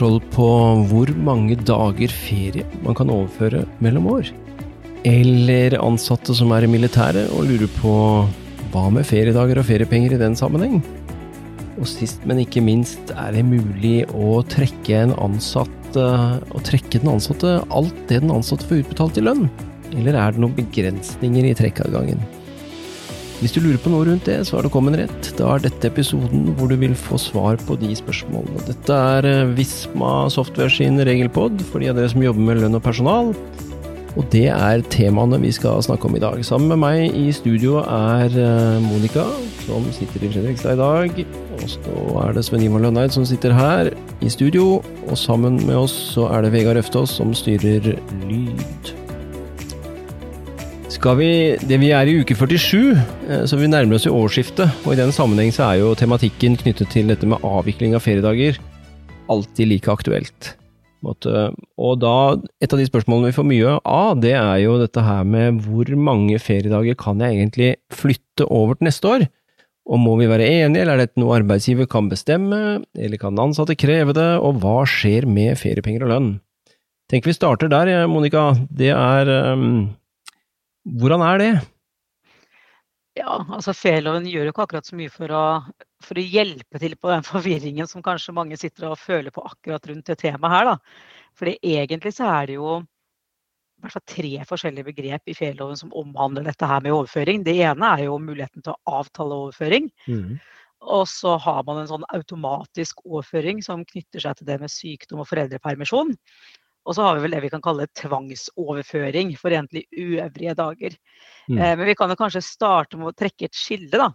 kontroll på hvor mange dager ferie man kan overføre mellom år. Eller ansatte som er i militæret og lurer på hva med feriedager og feriepenger i den sammenheng? Og sist, men ikke minst, er det mulig å trekke ansatt eh, Å trekke den ansatte alt det den ansatte får utbetalt i lønn? Eller er det noen begrensninger i trekkadgangen? Hvis du lurer på noe rundt det, så har du kommet rett. Da er dette episoden hvor du vil få svar på de spørsmålene. Dette er eh, Visma Software sin regelpod for de av dere som jobber med lønn og personal. Og det er temaene vi skal snakke om i dag. Sammen med meg i studio er eh, Monica, som sitter i Fredrikstad i dag. Og så er det Sven Ivar Lønneid som sitter her i studio. Og sammen med oss så er det Vegard Øftås som styrer lyd. Skal vi, det vi er i uke 47, eh, så vi nærmer oss i årsskiftet. Og i den sammenheng så er jo tematikken knyttet til dette med avvikling av feriedager alltid like aktuelt. Og da, et av de spørsmålene vi får mye av, det er jo dette her med hvor mange feriedager kan jeg egentlig flytte over til neste år? Og må vi være enige, eller er dette noe arbeidsgiver kan bestemme, eller kan ansatte kreve det, og hva skjer med feriepenger og lønn? Tenk vi starter der, Monica. Det er um, hvordan er det? Ja, altså Ferieloven gjør jo ikke akkurat så mye for å, for å, hjelpe til på den forvirringen som kanskje mange sitter og føler på akkurat rundt det temaet her. da. Fordi egentlig så er det jo hvert fall tre forskjellige begrep i ferieloven som omhandler dette her med overføring. Det ene er jo muligheten til å avtale overføring. Mm. Og så har man en sånn automatisk overføring som knytter seg til det med sykdom og foreldrepermisjon. Og så har vi vel det vi kan kalle tvangsoverføring for egentlig uøvrige dager. Mm. Eh, men vi kan jo kanskje starte med å trekke et skille, da.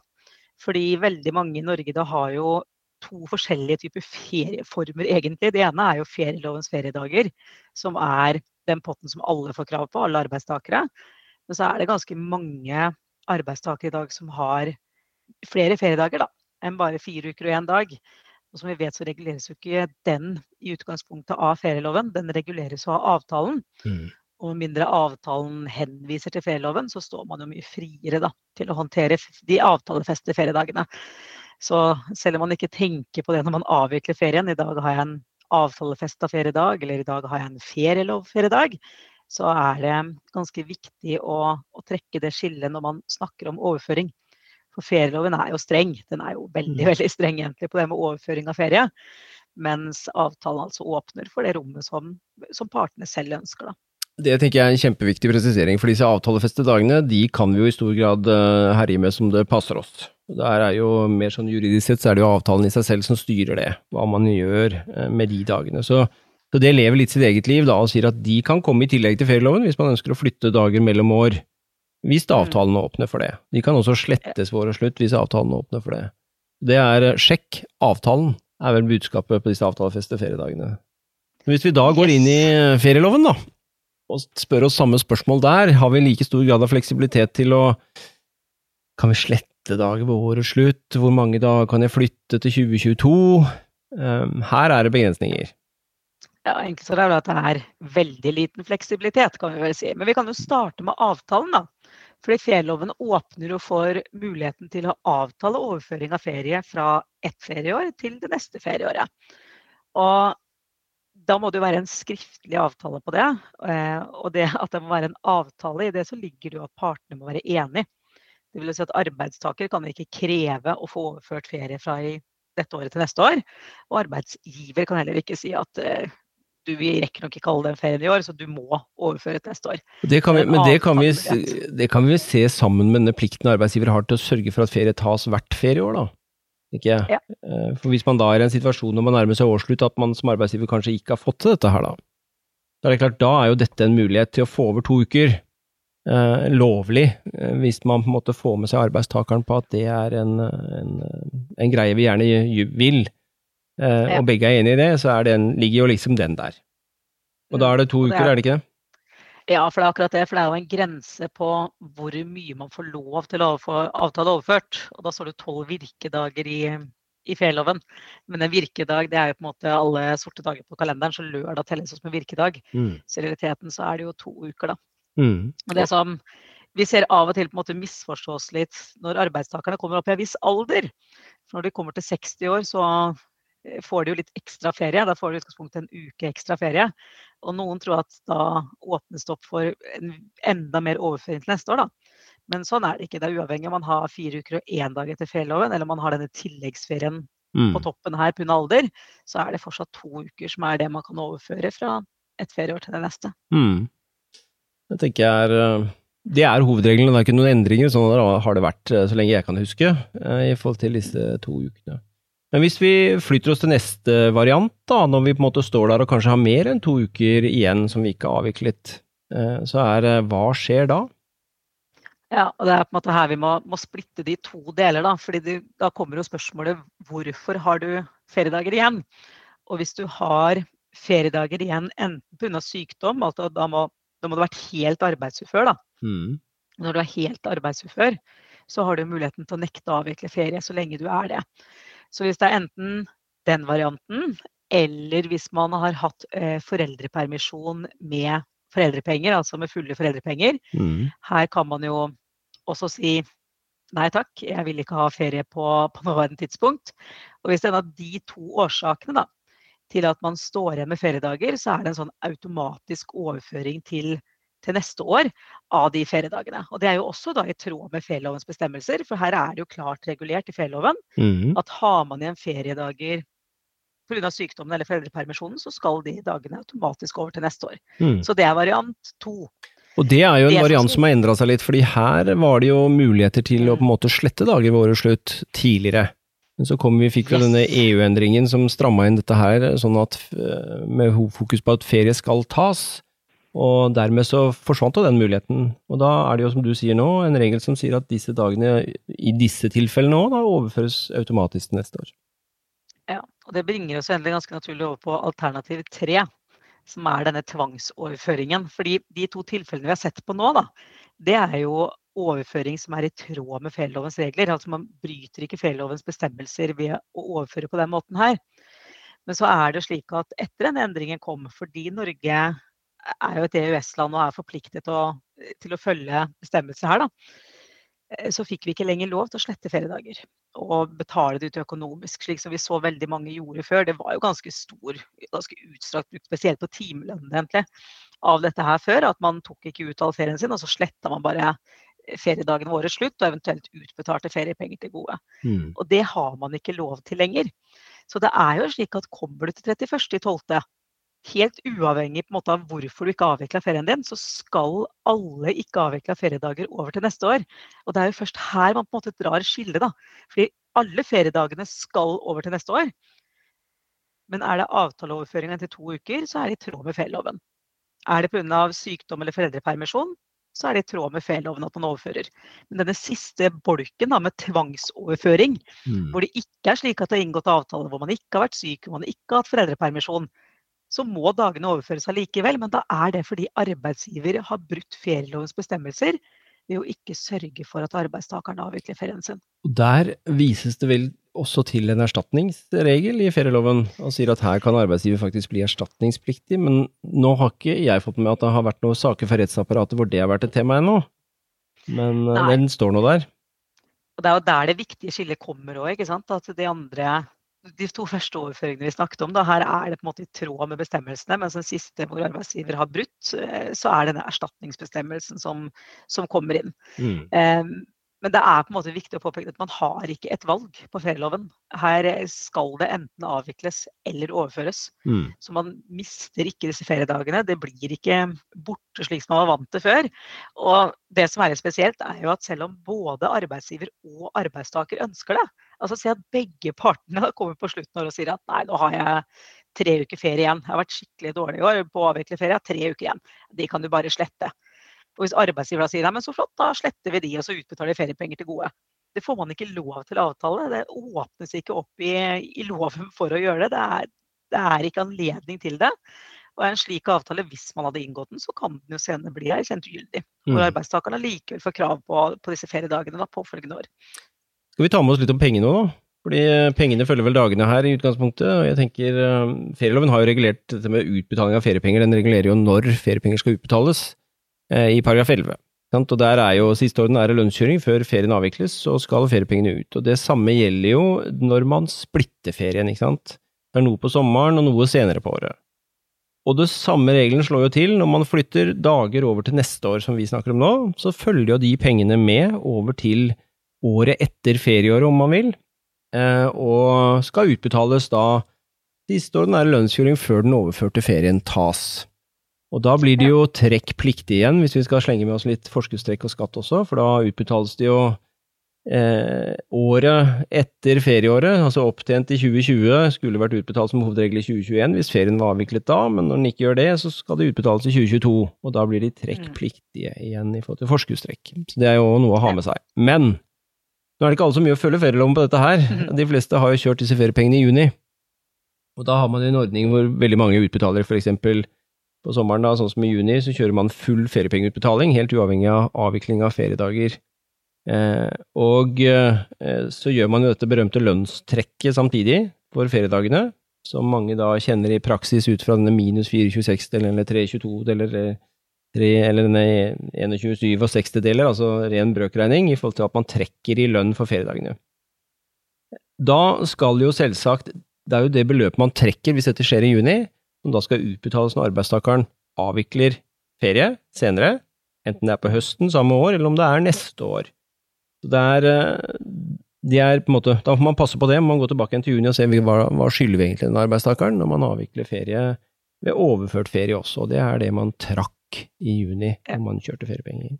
Fordi veldig mange i Norge da har jo to forskjellige typer ferieformer, egentlig. Det ene er jo ferielovens feriedager, som er den potten som alle får krav på, alle arbeidstakere. Men så er det ganske mange arbeidstakere i dag som har flere feriedager da, enn bare fire uker og én dag. Og som vi vet så reguleres jo ikke den i utgangspunktet av ferieloven, den reguleres jo av avtalen. Mm. Og med mindre avtalen henviser til ferieloven, så står man jo mye friere da, til å håndtere de avtalefestede feriedagene. Så selv om man ikke tenker på det når man avvikler ferien, i dag har jeg en avtalefesta feriedag, eller i dag har jeg en ferielovferiedag, så er det ganske viktig å, å trekke det skillet når man snakker om overføring. For ferieloven er jo streng. Den er jo veldig mm. veldig streng egentlig på det med overføring av ferie. Mens avtalen altså åpner for det rommet som, som partene selv ønsker. da. Det tenker jeg er en kjempeviktig presisering, for disse avtalefestede dagene de kan vi jo i stor grad uh, herje med som det passer oss. Der er jo mer sånn Juridisk sett så er det jo avtalen i seg selv som styrer det, hva man gjør uh, med de dagene. Så, så, det lever litt sitt eget liv da, og sier at de kan komme i tillegg til ferieloven hvis man ønsker å flytte dager mellom år hvis avtalen åpner for det. De kan også slettes vår og slutt hvis avtalen åpner for det. Det er eh, sjekk avtalen, er vel budskapet på disse avtalefeste feriedagene. Hvis vi da går inn i eh, ferieloven, da, og spør oss samme spørsmål der, har vi like stor grad av fleksibilitet til å Kan vi slette dager ved årets slutt? Hvor mange dager kan jeg flytte til 2022? Ehm, her er det begrensninger. Ja, Enkelt så er det at det er veldig liten fleksibilitet, kan vi vel si. Men vi kan jo starte med avtalen, da. Fordi ferieloven åpner jo for muligheten til å avtale overføring av ferie fra ett ferieår til det neste ferieåret. Og da må det jo være en skriftlig avtale på det. Eh, og det at det må være en avtale, i det så ligger det jo at partene må være enige. Det vil si at Arbeidstaker kan ikke kreve å få overført ferie fra i dette året til neste år. Og arbeidsgiver kan heller ikke si at eh, du rekker nok ikke alle den ferien i år, så du må overføre til neste år. Det kan vi, men det kan vi, det kan vi se sammen med denne plikten arbeidsgiver har til å sørge for at ferie tas hvert ferieår, da. Ikke? Ja. Eh, for hvis man da er i en situasjon når man nærmer seg årsslutt, at man som arbeidsgiver kanskje ikke har fått til dette her, da. Da er det klart, da er jo dette en mulighet til å få over to uker. Eh, lovlig, eh, hvis man på en måte får med seg arbeidstakeren på at det er en, en, en greie vi gjerne vil. Eh, ja. og begge er enig i det, så den, ligger jo liksom den der. Og da er det to uker, er, er det ikke det? Ja, for det er akkurat det. For det er jo en grense på hvor mye man får lov til å få avtale overført. Og da står det tolv virkedager i, i ferieloven. Men en virkedag det er jo på en måte alle sorte dager på kalenderen, så lørdag telles som en virkedag. Mm. Så i realiteten så er det jo to uker, da. Mm. Og det som vi ser av og til på en måte misforstås litt når arbeidstakerne kommer opp i en viss alder. For når de kommer til 60 år, så får de jo litt ekstra ferie. Da får de i utgangspunktet en uke ekstra ferie. Og noen tror at da åpnes det opp for en enda mer overføring til neste år, da. Men sånn er det ikke. Det er uavhengig om man har fire uker og én dag etter ferieloven, eller om man har denne tilleggsferien Mm. på toppen her pga. alder, så er det fortsatt to uker som er det man kan overføre fra et ferieår til det neste. Mm. Det tenker jeg er eh, Det er hovedreglene, det er ikke noen endringer. Sånn har det vært eh, så lenge jeg kan huske, eh, i forhold til disse to ukene. Men hvis vi flytter oss til neste variant, da, når vi på en måte står der og kanskje har mer enn to uker igjen som vi ikke har avviklet, eh, så er det hva skjer da? Ja, og det er på en måte her vi må, må splitte de to deler. Da fordi det, da kommer jo spørsmålet hvorfor har du feriedager igjen? Og hvis du har feriedager igjen enten pga. sykdom, altså da må, da må du ha vært helt arbeidsufør. da. Mm. Når du er helt arbeidsufør, så har du muligheten til å nekte å avvikle ferie så lenge du er det. Så hvis det er enten den varianten, eller hvis man har hatt eh, foreldrepermisjon med foreldrepenger, altså med fulle foreldrepenger, Mm. her kan man jo også si nei takk, jeg vil ikke ha ferie på, på nåværende tidspunkt. Og hvis det er en av de to årsakene da, til at man står igjen med feriedager, så er det en sånn automatisk overføring til, til neste år av de feriedagene. Og det er jo også da i tråd med ferielovens bestemmelser, for her er det jo klart regulert i ferieloven Mm. at har man igjen feriedager pga. sykdommen eller foreldrepermisjonen, så skal de dagene automatisk over til neste år. Mm. Så det er variant to. Og det er jo en variant som har endra seg litt, fordi her var det jo muligheter til å på en måte slette dager ved årets slutt tidligere. Men så kom vi, fikk vi Yes. denne EU-endringen som stramma inn dette her, sånn at eh, med fokus på at ferie skal tas. Og dermed så forsvant jo den muligheten. Og da er det jo som du sier nå, en regel som sier at disse dagene i disse tilfellene òg da overføres automatisk neste år. Ja, og det bringer oss endelig ganske naturlig over på alternativ tre, som er denne tvangsoverføringen. Fordi de to tilfellene vi har sett på nå, da, det er jo overføring som er i tråd med ferielovens regler. Altså man bryter ikke ferielovens bestemmelser ved å overføre på den måten her. Men så er det slik at etter den endringen kom, fordi Norge er jo et EØS-land og er forpliktet til å, til å følge bestemmelser her, da, eh, så fikk vi ikke lenger lov til å slette feriedager og betale det ut økonomisk, slik som vi så veldig mange gjorde før. Det var jo ganske stor, ganske utstrakt brukt, spesielt på timelønnen egentlig, av dette her før. At man tok ikke ut all ferien sin, og så sletta man bare feriedagene våre slutt, og eventuelt utbetalte feriepenger til gode. Mm. Og det har man ikke lov til lenger. Så det er jo slik at kommer du til 31.12., helt uavhengig på en måte av hvorfor du ikke avvikla ferien din, så skal alle ikke avvikla feriedager over til neste år. Og det er jo først her man på en måte drar skillet, da. Fordi alle feriedagene skal over til neste år. Men er det avtaleoverføring etter to uker, så er det i tråd med ferieloven. Er det pga. sykdom eller foreldrepermisjon, så er det i tråd med ferieloven at man overfører. Men denne siste bolken da, med tvangsoverføring, Mm. hvor det ikke er slik at det er inngått avtale, hvor man ikke har vært syk, hvor man ikke har hatt foreldrepermisjon, så må dagene overføres allikevel. Men da er det fordi arbeidsgiver har brutt ferielovens bestemmelser ved å ikke sørge for at arbeidstakeren avvikler ferien sin. Og der vises det vel også til en erstatningsregel i ferieloven, og sier at her kan arbeidsgiver faktisk bli erstatningspliktig, men nå har ikke jeg fått med at det har vært noen saker for rettsapparatet hvor det har vært et tema ennå. Men eh, Nei. den står nå der. Og det er jo der det viktige skillet kommer òg, ikke sant. At de andre de to første overføringene vi snakket om, da, her er det på en måte i tråd med bestemmelsene, mens den siste hvor arbeidsgiver har brutt, eh, så er denne erstatningsbestemmelsen som, som kommer inn. Mm. Um, Men det er på en måte viktig å påpeke at man har ikke et valg på ferieloven. Her eh, skal det enten avvikles eller overføres. Mm. Så man mister ikke disse feriedagene. Det blir ikke borte slik som man var vant til før. Og det som er litt spesielt, er jo at selv om både arbeidsgiver og arbeidstaker ønsker det, altså si at begge partene kommer på slutten av året og sier at nei, nå har jeg tre uker ferie igjen. Jeg har vært skikkelig dårlig i år på å avvikle ferie. Jeg har tre uker igjen. De kan du bare slette. Og hvis arbeidsgiver da sier nei, men så flott, da sletter vi de, og så utbetaler de feriepenger til gode. Det får man ikke lov til å avtale. Det åpnes ikke opp i, i loven for å gjøre det. Det er, det er ikke anledning til det. Og en slik avtale, hvis man hadde inngått den, så kan den jo senere bli erkjent ugyldig. Hvor Mm. arbeidstakerne likevel får krav på, på disse feriedagene da, påfølgende år. Skal vi ta med oss litt om pengene nå, da? Fordi eh, pengene følger vel dagene her i utgangspunktet. og jeg tenker eh, Ferieloven har jo regulert dette med utbetaling av feriepenger. Den regulerer jo når feriepenger skal utbetales, eh, i paragraf 11. Sant? Og der er jo siste orden er lønnskjøring før ferien avvikles, så skal feriepengene ut. Og det samme gjelder jo når man splitter ferien, ikke sant. Det er noe på sommeren og noe senere på året. Og det samme regelen slår jo til når man flytter dager over til neste år, som vi snakker om nå, så følger jo de pengene med over til året etter ferieåret, om man vil, eh, og skal utbetales da siste ordinære lønnsfjording før den overførte ferien tas. Og da blir det jo trekkpliktig igjen, hvis vi skal slenge med oss litt forskuddstrekk og skatt også, for da utbetales det jo eh, året etter ferieåret, altså opptjent i 2020, skulle vært utbetalt som hovedregel i 2021 hvis ferien var avviklet da, men når den ikke gjør det, så skal det utbetales i 2022, og da blir de trekkpliktige igjen i forhold til forskuddstrekk. Så det er jo noe å ha med seg. Men nå er det ikke alle så mye å følge ferielommen på dette her. De fleste har jo kjørt disse feriepengene i juni. Og da har man en ordning hvor veldig mange utbetaler eksempel på sommeren, da, sånn som i juni, så kjører man full feriepengeutbetaling, helt uavhengig av avvikling av feriedager. Eh, og eh, så gjør man jo dette berømte lønnstrekket samtidig for feriedagene, som mange da kjenner i praksis ut fra denne minus 426-delen eller 322-delen eller, 3, eller denne 21,67-deler, altså ren brøkregning, i forhold til at man trekker i lønn for feriedagene. Da skal jo selvsagt det er jo det beløpet man trekker hvis dette skjer i juni, som da skal utbetales når arbeidstakeren avvikler ferie senere, enten det er på høsten samme år, eller om det er neste år. Så det er, eh, de er på en måte, Da får man passe på det, man går tilbake igjen til juni og se hva, hva skylder vi egentlig den arbeidstakeren når man avvikler ferie ved overført ferie også, og det er det man trakk i juni når man kjørte feriepenger.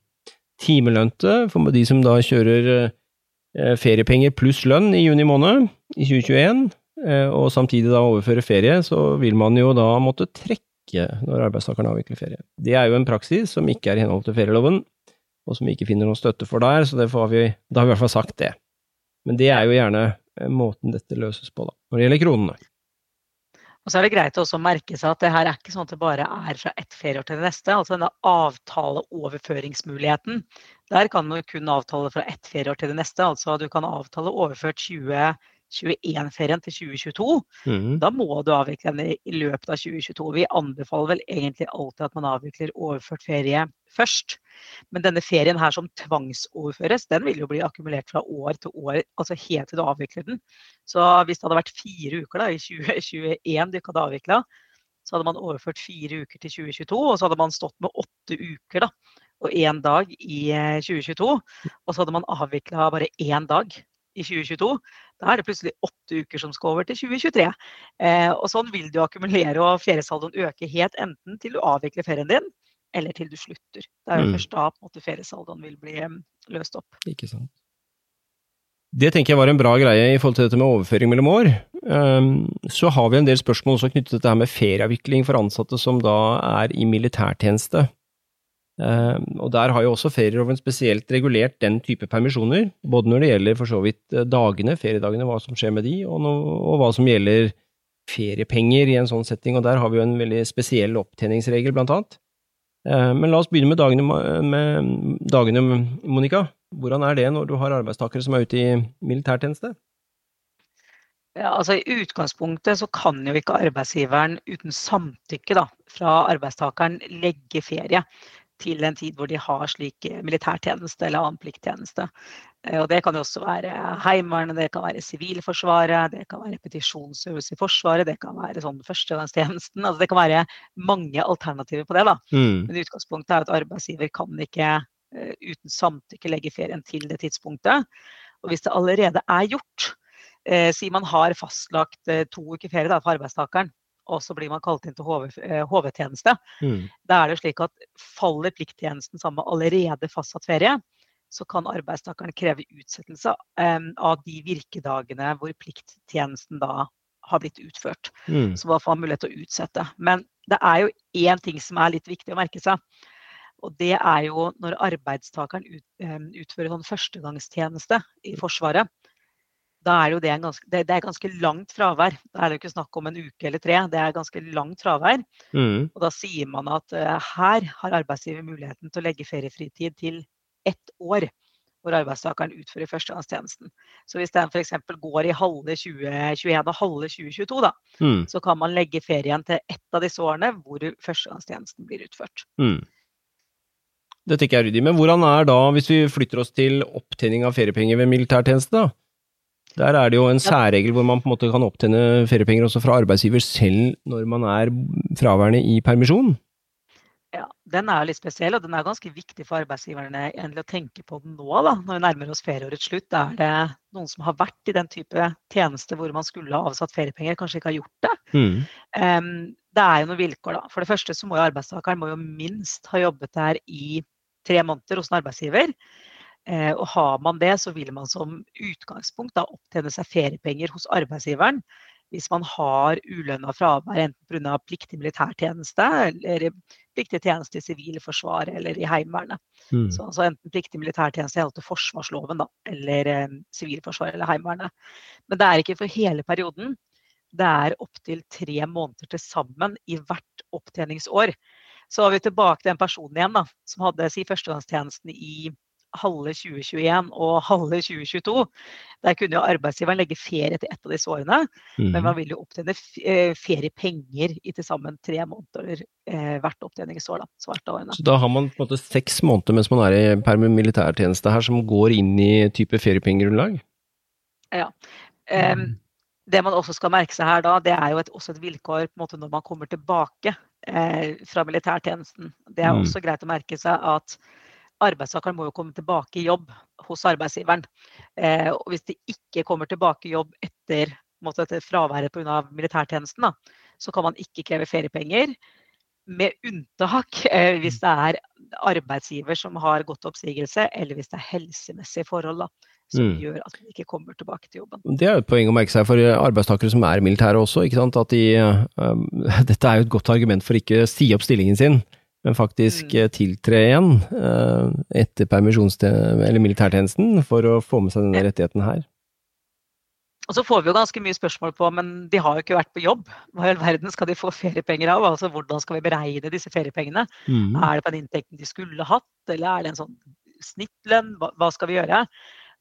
Timelønte for de som da kjører eh, feriepenger pluss lønn i juni måned i 2021, Eh, og samtidig da overføre ferie, så vil man jo da måtte trekke når arbeidstakeren avvikler ferie. Det er jo en praksis som ikke er i henhold til ferieloven, og som vi ikke finner noen støtte for der, så vi, da har vi i hvert fall sagt det. Men det er jo gjerne eh, måten dette løses på, da, når det gjelder kronene. Og så er det greit å merke seg at det her er ikke sånn at det bare er fra ett ferieår til det neste. Altså denne avtaleoverføringsmuligheten. Der kan du kun avtale fra ett ferieår til det neste. Altså du kan avtale overført 20 2021-ferien til 2022. Mm. Da må du avvikle den i løpet av 2022. Vi anbefaler vel egentlig alltid at man avvikler overført ferie først. Men denne ferien her som tvangsoverføres, den vil jo bli akkumulert fra år til år, altså helt til du avvikler den. Så hvis det hadde vært fire uker da, i 2021 du hadde avvikla, så hadde man overført fire uker til 2022, og så hadde man stått med åtte uker da, og én dag i 2022. Eh, og så hadde man avvikla bare én dag i 2022. Da er det plutselig åtte uker som skal over til 2023. Eh, og sånn vil du akkumulere og feriesaldoen øke helt enten til du avvikler ferien din, eller til du slutter. Det er jo mm. først da på en måte feriesaldoen vil bli um, løst opp. Ikke sant. Det tenker jeg var en bra greie i forhold til dette med overføring mellom år. Um, så har vi en del spørsmål også knyttet til dette med ferieavvikling for ansatte som da er i militærtjeneste. Uh, og Der har jo også ferieloven spesielt regulert den type permisjoner, både når det gjelder for så vidt eh, dagene, feriedagene, hva som skjer med de, og, no, og, hva som gjelder feriepenger i en sånn setting, og der har vi jo en veldig spesiell opptjeningsregel, blant annet. Uh, men la oss begynne med dagene, med dagene, Monica. Hvordan er det når du har arbeidstakere som er ute i militærtjeneste? Ja, altså I utgangspunktet så kan jo ikke arbeidsgiveren uten samtykke da, fra arbeidstakeren legge ferie til en tid hvor de har slik eh, militærtjeneste eller annen plikttjeneste. Eh, og det kan jo også være Heimevernet, det kan være Sivilforsvaret, det kan være repetisjonsøvelse i Forsvaret, det kan være sånn førstegangstjenesten. Altså det kan være mange alternativer på det. da. Mm. Men utgangspunktet er at arbeidsgiver kan ikke uh, uten samtykke legge ferien til det tidspunktet. Og hvis det allerede er gjort, eh, sier man har fastlagt to uker ferie da, for arbeidstakeren, og så blir man kalt inn til HV-tjeneste. Eh, mm. Da er det slik at faller plikttjenesten sammen med allerede fastsatt ferie, så kan arbeidstakeren kreve utsettelse um, av de virkedagene hvor plikttjenesten da har blitt utført. Mm. Så man får mulighet til å utsette. Men det er jo én ting som er litt viktig å merke seg. Og det er jo når arbeidstakeren ut, um, utfører sånn førstegangstjeneste i Forsvaret da er jo det, ganske, det, det, er ganske langt fravær. Da er det jo ikke snakk om en uke eller tre, det er ganske langt fravær. Mm. Og da sier man at uh, her har arbeidsgiver muligheten til å legge feriefritid til ett år. Hvor arbeidstakeren utfører førstegangstjenesten. Så hvis den f.eks. går i halve 2021 og halve 2022, da, mm. så kan man legge ferien til ett av disse årene hvor førstegangstjenesten blir utført. Mm. Det tenker jeg er ryddig. Men hvordan er da, hvis vi flytter oss til opptjening av feriepenger ved militærtjeneste, da? Der er det jo en særregel hvor man på en måte kan opptjene feriepenger også fra arbeidsgiver selv når man er fraværende i permisjon. Ja, Den er litt spesiell, og den er ganske viktig for arbeidsgiverne å tenke på den nå. da, Når vi nærmer oss ferieårets slutt. Da Er det noen som har vært i den type tjeneste hvor man skulle ha avsatt feriepenger, kanskje ikke har gjort det? Mm. Um, det er jo noen vilkår, da. For det første så må jo arbeidstakeren må jo minst ha jobbet der i tre måneder hos en arbeidsgiver. Uh, og har man det, så vil man som utgangspunkt da opptjene seg feriepenger hos arbeidsgiveren hvis man har ulønna fravær enten pga. pliktig militærtjeneste eller pliktig tjeneste i Sivilforsvaret eller i Heimevernet. Mm. Så altså enten pliktig militærtjeneste i henhold til forsvarsloven da, eller eh, eller Heimevernet. Men det er ikke for hele perioden. Det er opptil tre måneder til sammen i hvert opptjeningsår. Så er vi tilbake til den personen igjen da, som hadde si førstegangstjenesten i halve 2021 og halve 2022. Der kunne jo arbeidsgiveren legge ferie til ett av disse årene, mm. men man mhm. vil jo opptjene eh, feriepenger i til sammen tre måneder eh, hvert opptjeningsår. Da, så, så da har man på en måte seks måneder mens man er i perm militærtjeneste her, som går inn i type feriepengegrunnlag? Ja. Um, det man også skal merke seg her da, det er jo et, også et vilkår på en måte når man kommer tilbake eh, fra militærtjenesten. Det er mm. også greit å merke seg at arbeidstakeren må jo komme tilbake i jobb hos arbeidsgiveren. Eh, og hvis de ikke kommer tilbake i jobb etter, måtte, etter fraværet pga. militærtjenesten, da, så kan man ikke kreve feriepenger. Med unntak eh, hvis det er arbeidsgiver som har gått oppsigelse, eller hvis det er helsemessige forhold da, som mm. gjør at de ikke kommer tilbake til jobben. Det er jo et poeng å merke seg for arbeidstakere som er militære også. ikke sant? At de, um, dette er jo et godt argument for ikke å si opp stillingen sin men faktisk mm. Eh, tiltre igjen uh, etter eller militærtjenesten for å få med seg denne rettigheten her. Og så får vi jo ganske mye spørsmål på men de har jo ikke vært på jobb. Hva i all verden skal de få feriepenger av? Altså Hvordan skal vi beregne disse feriepengene? Mm. Er det på den inntekten de skulle hatt, eller er det en sånn snittlønn? Hva skal vi gjøre?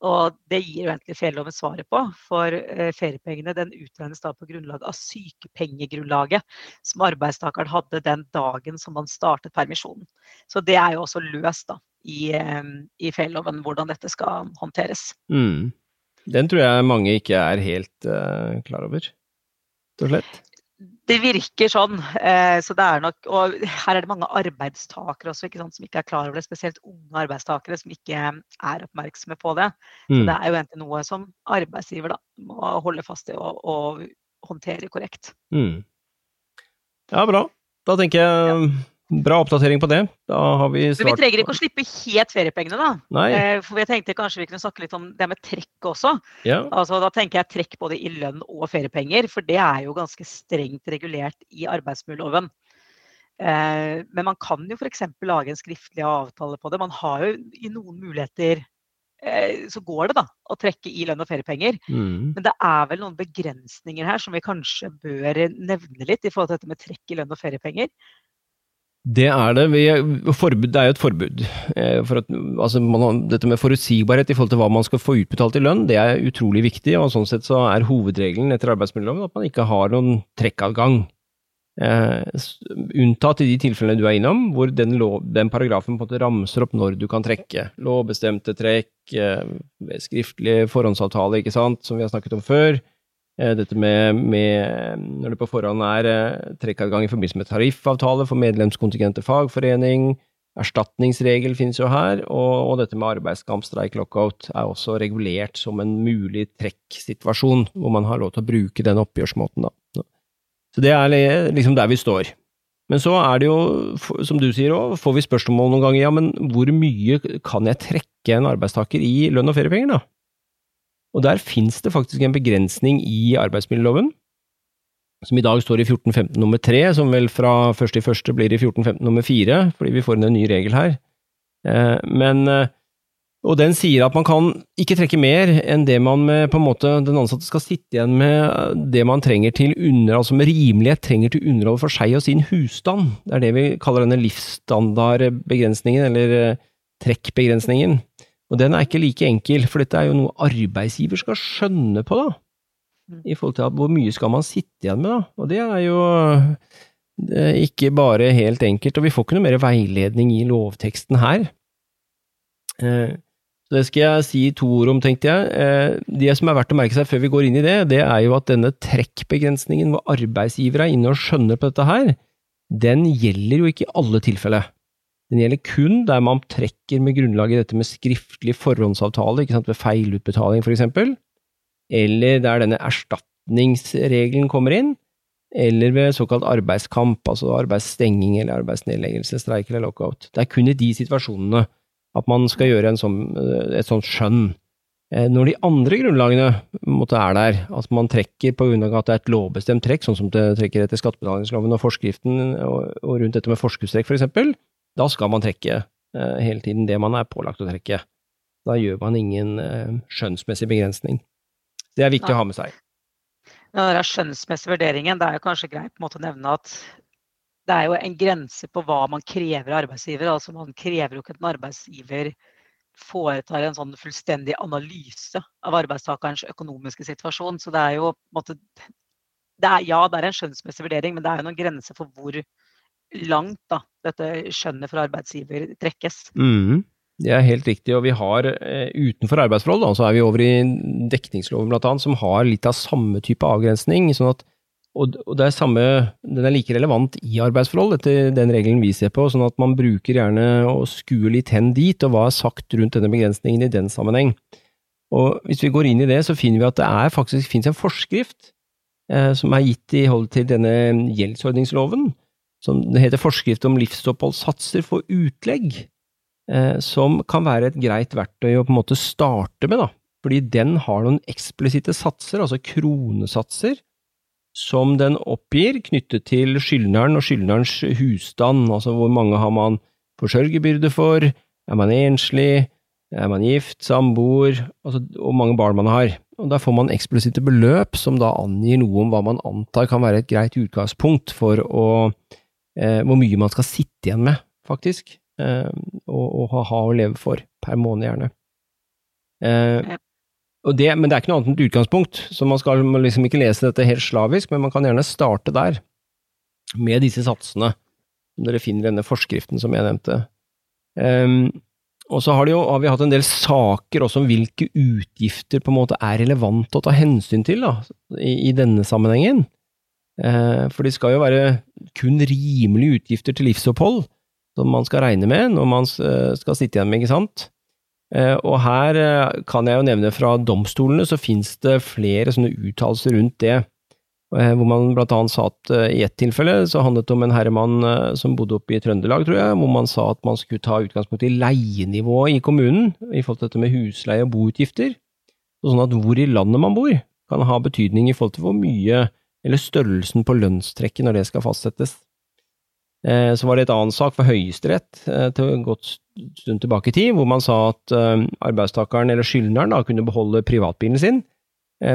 Og det gir jo egentlig ferieloven svaret på, for eh, feriepengene den utregnes da på grunnlag av sykepengegrunnlaget som arbeidstakeren hadde den dagen som man startet permisjonen. Så det er jo også løst da, i, eh, i ferieloven hvordan dette skal håndteres. Mm. Den tror jeg mange ikke er helt uh, klar over, rett og slett det virker sånn. Eh, så det er nok, og her er det mange arbeidstakere også, ikke sant, som ikke er klar over det. Spesielt unge arbeidstakere som ikke er oppmerksomme på det. Mm. Så det er jo egentlig noe som arbeidsgiver da, må holde fast i og, og håndtere korrekt. Mm. Ja, bra. Da tenker jeg ja. Bra oppdatering på det. Da har vi svart. Men vi trenger ikke å slippe helt feriepengene, da. Nei. Eh, for jeg tenkte kanskje vi kunne snakke litt om det med trekk også. Ja. Altså, da tenker jeg trekk både i lønn og feriepenger, for det er jo ganske strengt regulert i arbeidsmiljøloven. Eh, men man kan jo f.eks. lage en skriftlig avtale på det. Man har jo i noen muligheter eh, så går det da å trekke i lønn og feriepenger. Mm. Men det er vel noen begrensninger her som vi kanskje bør nevne litt i forhold til dette med trekk i lønn og feriepenger. Det er det. Vi, forbud, det er jo et forbud. Eh, for at, altså, man, dette med forutsigbarhet i forhold til hva man skal få utbetalt i lønn, det er utrolig viktig. og Sånn sett så er hovedregelen etter arbeidsmiljøloven at man ikke har noen trekkadgang. Eh, unntatt i de tilfellene du er innom, hvor den, lov, den paragrafen på en måte ramser opp når du kan trekke. Lovbestemte trekk, eh, skriftlig forhåndsavtale, ikke sant, som vi har snakket om før. Eh, dette med, med, når det på forhånd er eh, trekkadgang i forbindelse med tariffavtale for medlemskontingent til fagforening, erstatningsregel finnes jo her, og, og dette med arbeidskamp, streik, lockout er også regulert som en mulig trekksituasjon, hvor man har lov til å bruke den oppgjørsmåten, da. Så det er liksom der vi står. Men så er det jo, som du sier òg, får vi spørsmål noen ganger, ja, men hvor mye kan jeg trekke en arbeidstaker i lønn og feriepenger, da? Og der finnes det faktisk en begrensning i arbeidsmiljøloven, som i dag står i 1415 nummer 3, som vel fra første i første blir i 1415 nummer 4, fordi vi får inn en ny regel her. Eh, men, eh, og den sier at man kan ikke trekke mer enn det man med på en måte den ansatte skal sitte igjen med det man trenger til under, altså med rimelighet trenger til underhold for seg og sin husstand. Det er det vi kaller denne livsstandardbegrensningen, eller eh, trekkbegrensningen. Og den er ikke like enkel, for dette er jo noe arbeidsgiver skal skjønne på, da. Mm. I forhold til hvor mye skal man sitte igjen med, da. Og det er jo det er ikke bare helt enkelt, og vi får ikke noe mer veiledning i lovteksten her. Eh, Så det skal jeg si to ord om, tenkte jeg. Eh, det som er verdt å merke seg før vi går inn i det, det er jo at denne trekkbegrensningen hvor arbeidsgiver er inne og skjønner på dette her, den gjelder jo ikke i alle tilfeller. Den gjelder kun der man trekker med grunnlag i dette med skriftlig forhåndsavtale, ikke sant, ved feilutbetaling eksempel, eller der denne erstatningsregelen kommer inn, eller ved såkalt arbeidskamp, altså arbeidsstenging eller arbeidsnedleggelse, streik eller lockout. Det er kun i de situasjonene at man skal gjøre sånn, eh, et sånt skjønn. Eh, når de andre grunnlagene måtte er der, at man trekker på grunn av at det er et lovbestemt trekk, sånn som det trekker etter skattebetalingsloven og forskriften, og, rundt dette med forskuddstrekk for eksempel, da skal man trekke eh, hele tiden det man er pålagt å trekke. Da gjør man ingen eh, skjønnsmessig begrensning. Det er viktig ja. å ha med seg. Den skjønnsmessige vurderingen, det er jo kanskje greit å nevne at det er jo en grense på hva man krever av arbeidsgiver. altså Man krever jo ikke at en arbeidsgiver foretar en sånn fullstendig analyse av arbeidstakerens økonomiske situasjon. Så det er jo på en måte det er, Ja, det er en skjønnsmessig vurdering, men det er jo noen grenser for hvor langt da, dette skjønnet for arbeidsgiver trekkes. Mm, det er helt riktig. Og vi har eh, utenfor arbeidsforhold, da, så er vi over i dekningsloven bl.a., som har litt av samme type avgrensning. sånn at og, er samme, den er like relevant i arbeidsforhold etter den regelen vi ser på, sånn at man bruker gjerne å skue litt hen dit, og hva er sagt rundt denne begrensningen i den sammenheng. Og Hvis vi går inn i det, så finner vi at det er faktisk finnes en forskrift eh, som er gitt i hold til denne gjeldsordningsloven, som heter Forskrift om livsoppholdssatser for utlegg, eh, som kan være et greit verktøy å på en måte starte med, da, fordi den har noen eksplisitte satser, altså kronesatser, som den oppgir knyttet til skyldneren og skyldnerens husstand, altså hvor mange har man forsørgerbyrde for, er man enslig, er man gift, samboer, altså hvor mange barn man har. Og Da får man eksplisitte beløp som da angir noe om hva man antar kan være et greit utgangspunkt for å, hvor mye man skal sitte igjen med, faktisk, eh, og, og ha å leve for, per måned gjerne. Eh, det, men det er ikke noe annet enn et utgangspunkt, så man skal liksom ikke lese dette helt slavisk, men man kan gjerne starte der, med disse satsene, som dere finner i denne forskriften som jeg nevnte. Um, og så har, jo, har, vi hatt en del saker også om hvilke utgifter på en måte er relevant å ta hensyn til da, i, i denne sammenhengen. Uh, for det skal jo være kun rimelige utgifter til livsopphold som man skal regne med når man skal sitte igjen med, ikke sant? Eh, og her eh, kan jeg jo nevne fra domstolene så finnes det flere sånne uttalelser rundt det, eh, hvor man blant annet sa at i ett tilfelle så handlet det om en herremann som bodde oppe i Trøndelag, tror jeg, hvor man sa at man skulle ta utgangspunkt i leienivået i kommunen i forhold til dette med husleie og boutgifter, sånn at hvor i landet man bor kan ha betydning i forhold til hvor mye eller størrelsen på lønnstrekket når det skal fastsettes. Eh, så var det et annet sak for Høyesterett eh, til en godt stund tilbake i tid, hvor man sa at eh, arbeidstakeren eller skyldneren da kunne beholde privatbilen sin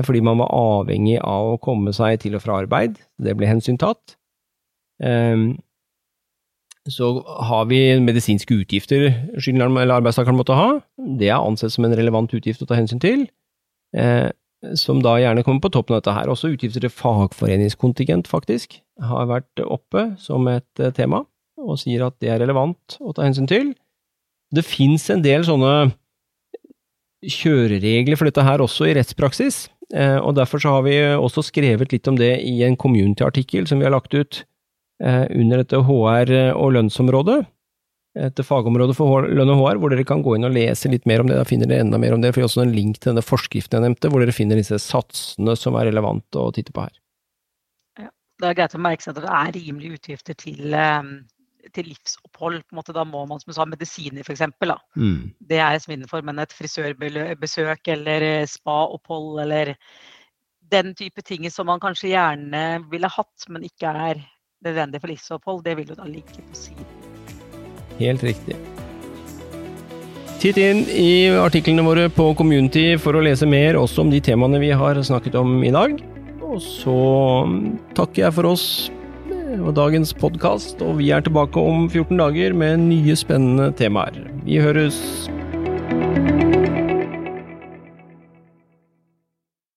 fordi man var avhengig av å komme seg til og fra arbeid. Det ble hensyntatt. Så har vi medisinske utgifter skyldneren eller arbeidstakeren måtte ha. Det er ansett som en relevant utgift å ta hensyn til som da gjerne kommer på toppen av dette her. Også utgifter til fagforeningskontingent, faktisk, har vært oppe som et eh, tema, og sier at det er relevant å ta hensyn til. Det fins en del sånne kjøreregler for dette her også i rettspraksis, eh, og derfor så har vi også skrevet litt om det i en community-artikkel som vi har lagt ut eh, under dette HR- og lønnsområdet, et fagområde for lønn og HR, hvor dere kan gå inn og lese litt mer om det. Da finner dere enda mer om det. For også en link til denne forskriften jeg nevnte, hvor dere finner disse satsene som er relevante å titte på her. Ja, det er greit å merke seg at det er rimelige utgifter til, ehm, til livsopphold. på en måte Da må man som du sa, medisiner f.eks. Mm. Det er som innenfor, men et frisørbesøk eller eh, spaopphold eller den type ting som man kanskje gjerne ville hatt, men ikke er nødvendig for livsopphold, det vil jo da ligge på siden. Helt riktig. Titt inn i artiklene våre på Community for å lese mer også om de temaene vi har snakket om i dag. Og så takker jeg for oss og dagens podkast, og vi er tilbake om 14 dager med nye spennende temaer. Vi høres!